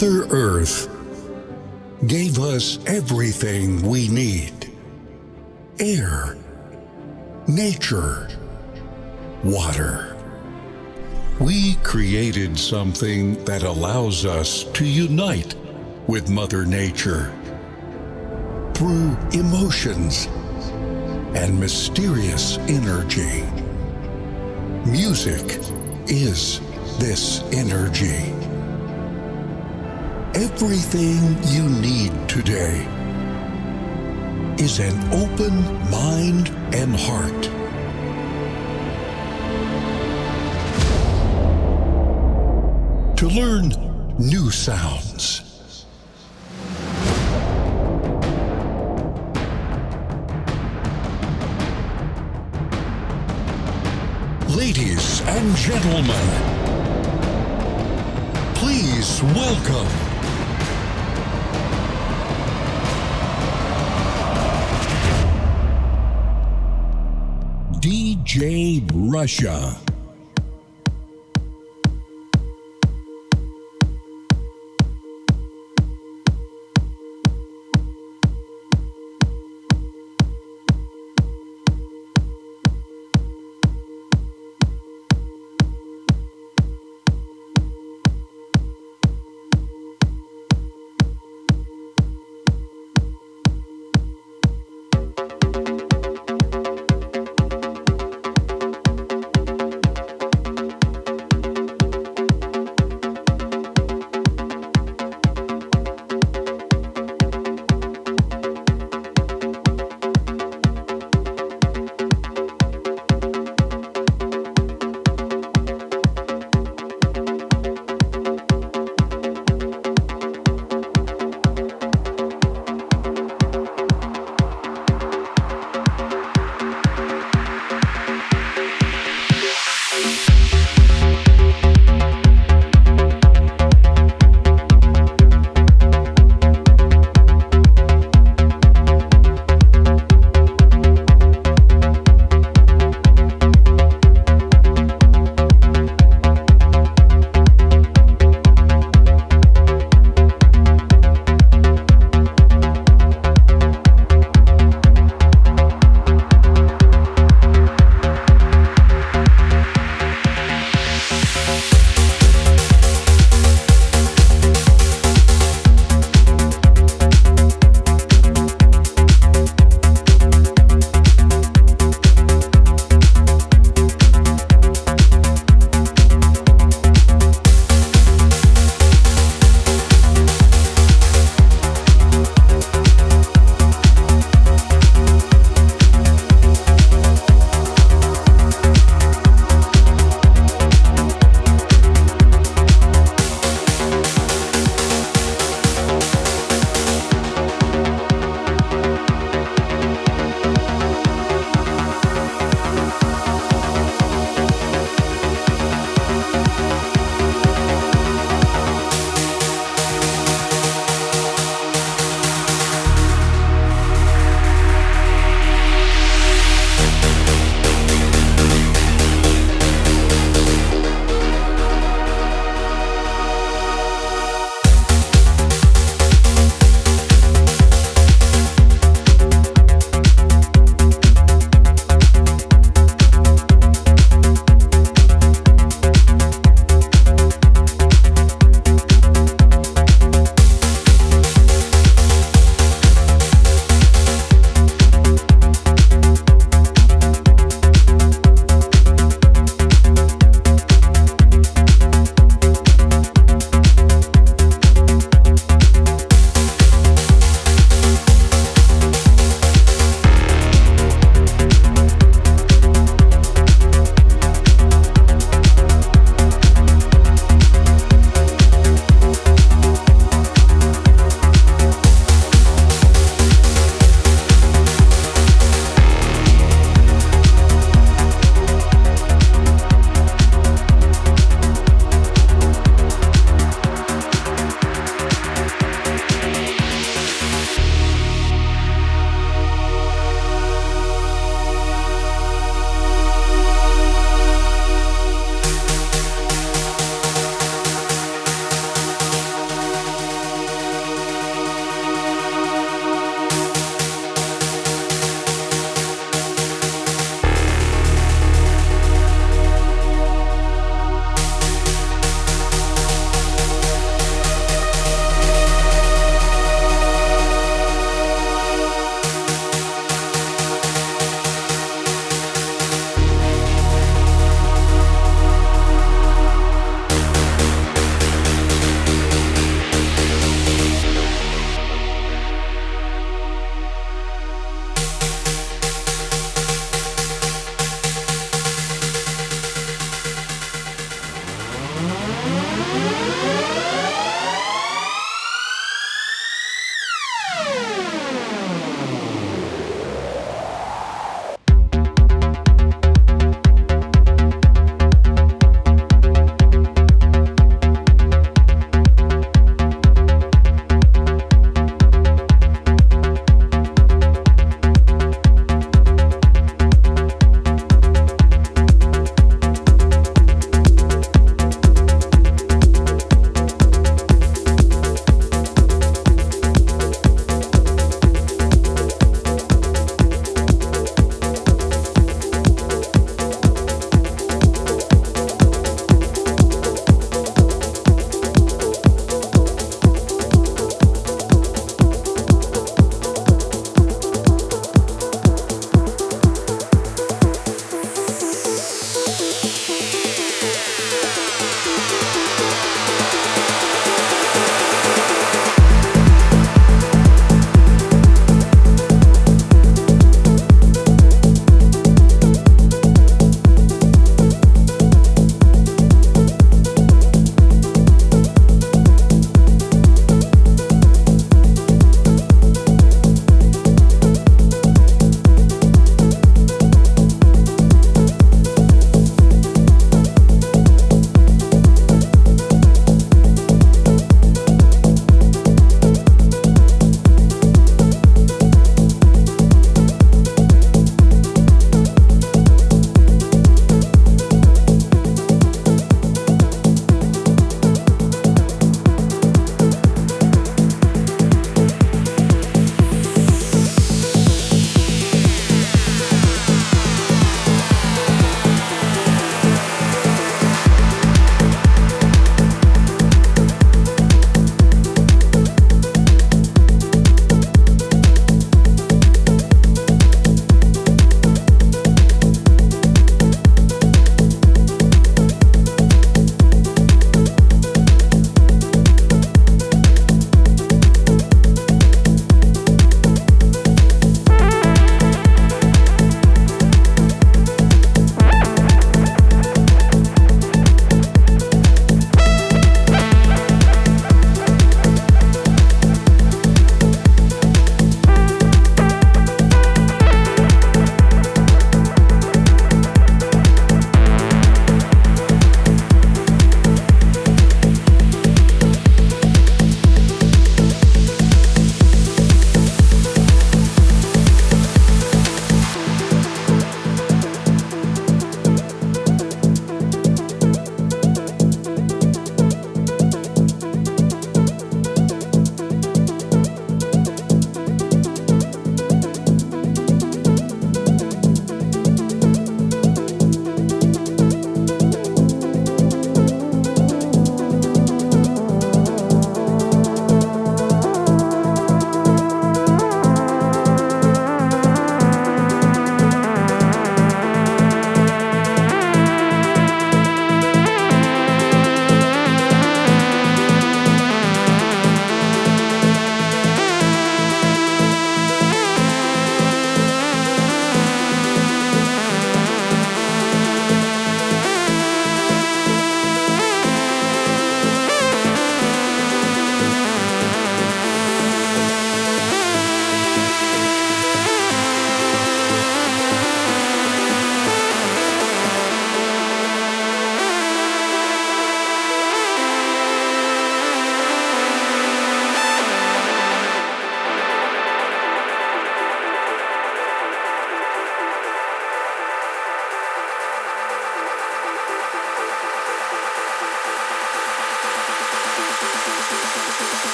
Mother Earth gave us everything we need air, nature, water. We created something that allows us to unite with Mother Nature through emotions and mysterious energy. Music is this energy. Everything you need today is an open mind and heart. To learn new sounds. Ladies and gentlemen, please welcome DJ Rasja.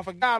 World I forgot.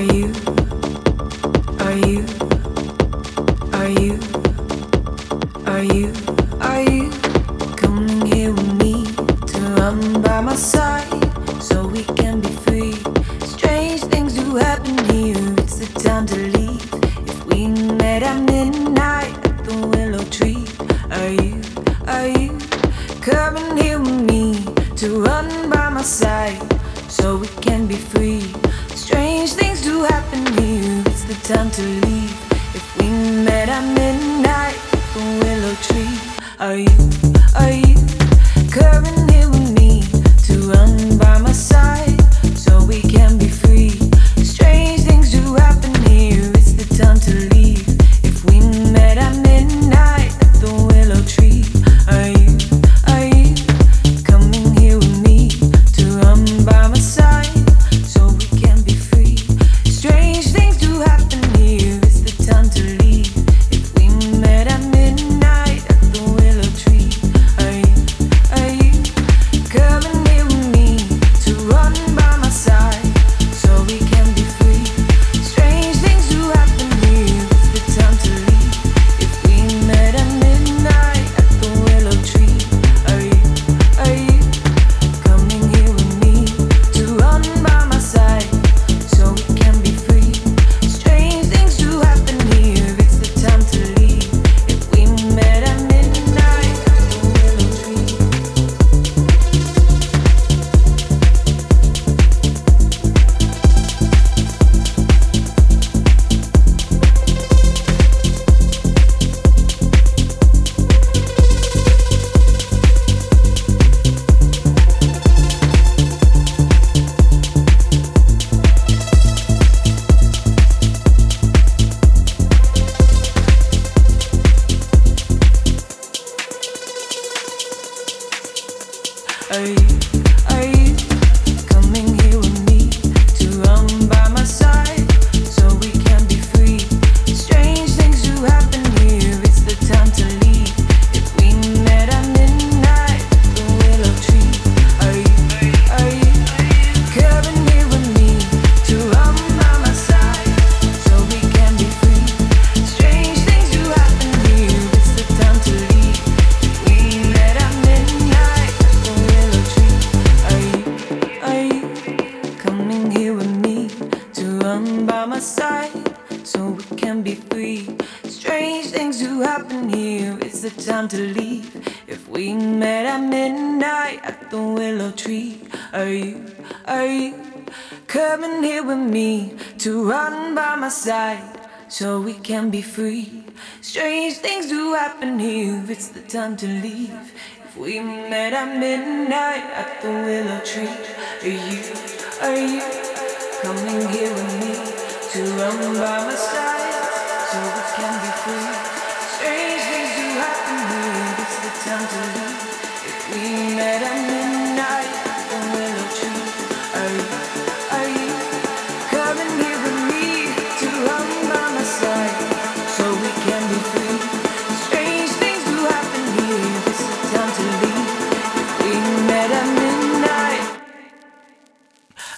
At it's the time to leave. If we met at midnight at the willow tree, are you, are you coming here with me to run by my side so it can be?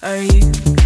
Are you?